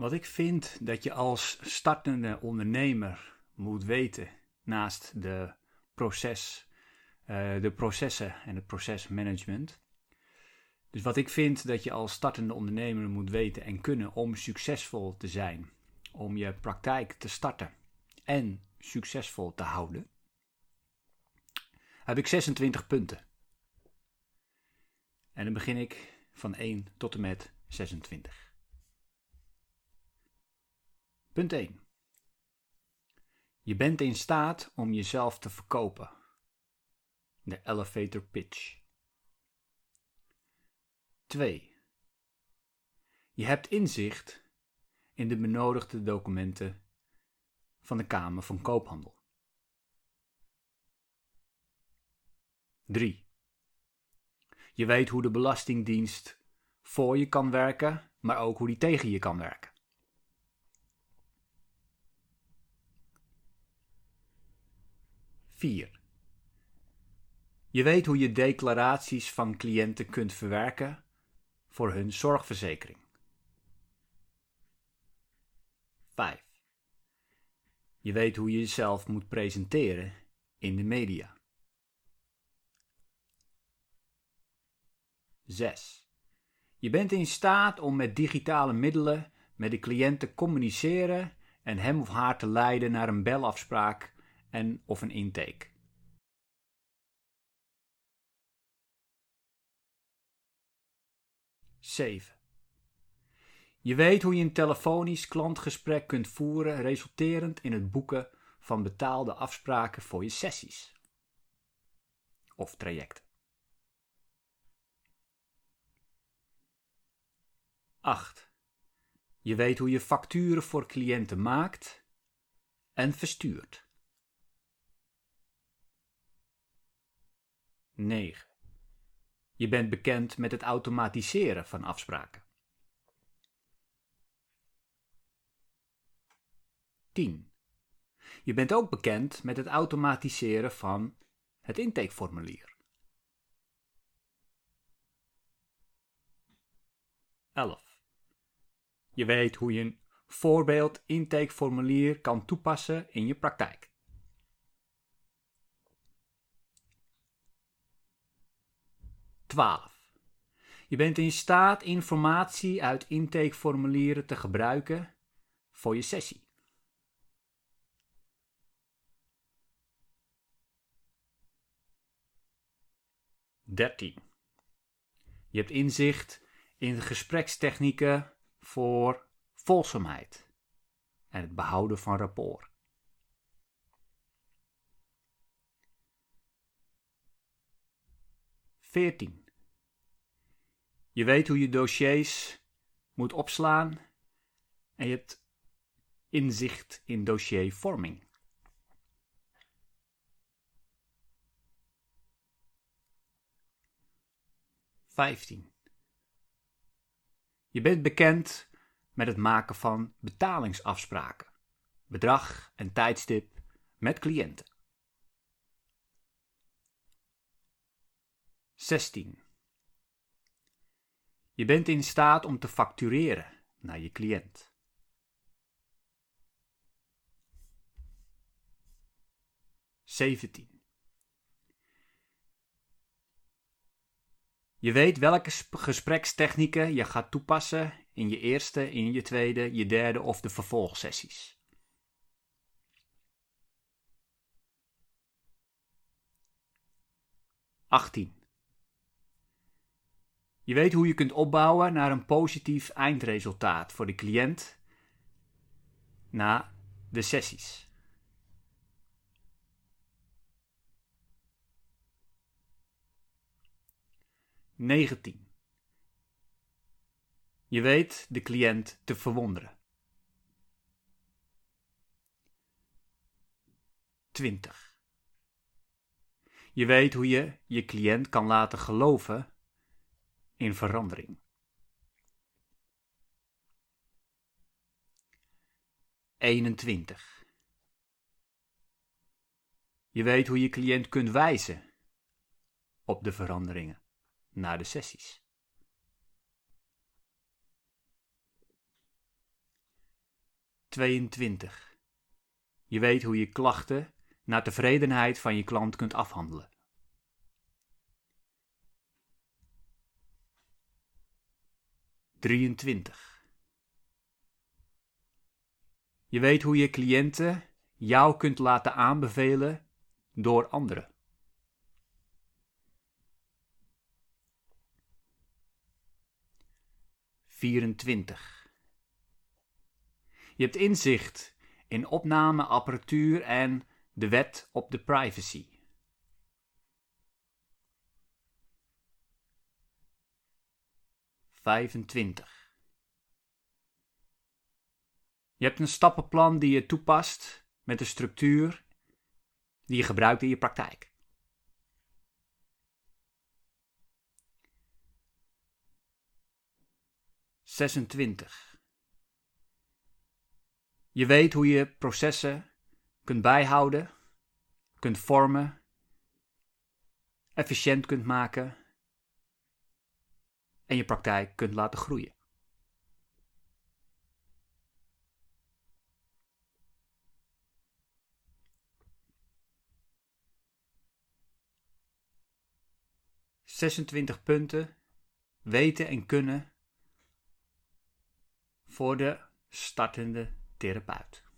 Wat ik vind dat je als startende ondernemer moet weten, naast de, proces, uh, de processen en het procesmanagement. Dus wat ik vind dat je als startende ondernemer moet weten en kunnen om succesvol te zijn, om je praktijk te starten en succesvol te houden, heb ik 26 punten. En dan begin ik van 1 tot en met 26. Punt 1. Je bent in staat om jezelf te verkopen. De elevator pitch. 2. Je hebt inzicht in de benodigde documenten van de Kamer van Koophandel. 3. Je weet hoe de Belastingdienst voor je kan werken, maar ook hoe die tegen je kan werken. 4. Je weet hoe je declaraties van cliënten kunt verwerken voor hun zorgverzekering. 5. Je weet hoe je jezelf moet presenteren in de media. 6. Je bent in staat om met digitale middelen met de cliënt te communiceren en hem of haar te leiden naar een belafspraak en of een intake. Zeven. Je weet hoe je een telefonisch klantgesprek kunt voeren, resulterend in het boeken van betaalde afspraken voor je sessies of trajecten. 8. Je weet hoe je facturen voor cliënten maakt en verstuurt. 9. Je bent bekend met het automatiseren van afspraken. 10. Je bent ook bekend met het automatiseren van het intakeformulier. 11. Je weet hoe je een voorbeeld intakeformulier kan toepassen in je praktijk. 12. Je bent in staat informatie uit intakeformulieren te gebruiken voor je sessie. Dertien. Je hebt inzicht in de gesprekstechnieken voor volzaamheid en het behouden van rapport. 14. Je weet hoe je dossiers moet opslaan en je hebt inzicht in dossiervorming. Vijftien. Je bent bekend met het maken van betalingsafspraken, bedrag en tijdstip met cliënten. 16. Je bent in staat om te factureren naar je cliënt. 17. Je weet welke gesprekstechnieken je gaat toepassen in je eerste, in je tweede, je derde of de vervolgsessies. 18. Je weet hoe je kunt opbouwen naar een positief eindresultaat voor de cliënt na de sessies. Negentien. Je weet de cliënt te verwonderen. 20. Je weet hoe je je cliënt kan laten geloven in verandering. Eenentwintig. Je weet hoe je cliënt kunt wijzen op de veranderingen na de sessies. 22. Je weet hoe je klachten naar tevredenheid van je klant kunt afhandelen. 23. Je weet hoe je cliënten jou kunt laten aanbevelen door anderen. 24. Je hebt inzicht in opnameapparatuur en de wet op de privacy. 25. Je hebt een stappenplan die je toepast met de structuur die je gebruikt in je praktijk. 26. Je weet hoe je processen kunt bijhouden, kunt vormen, efficiënt kunt maken en je praktijk kunt laten groeien. Zesentwintig punten weten en kunnen voor de startende therapeut.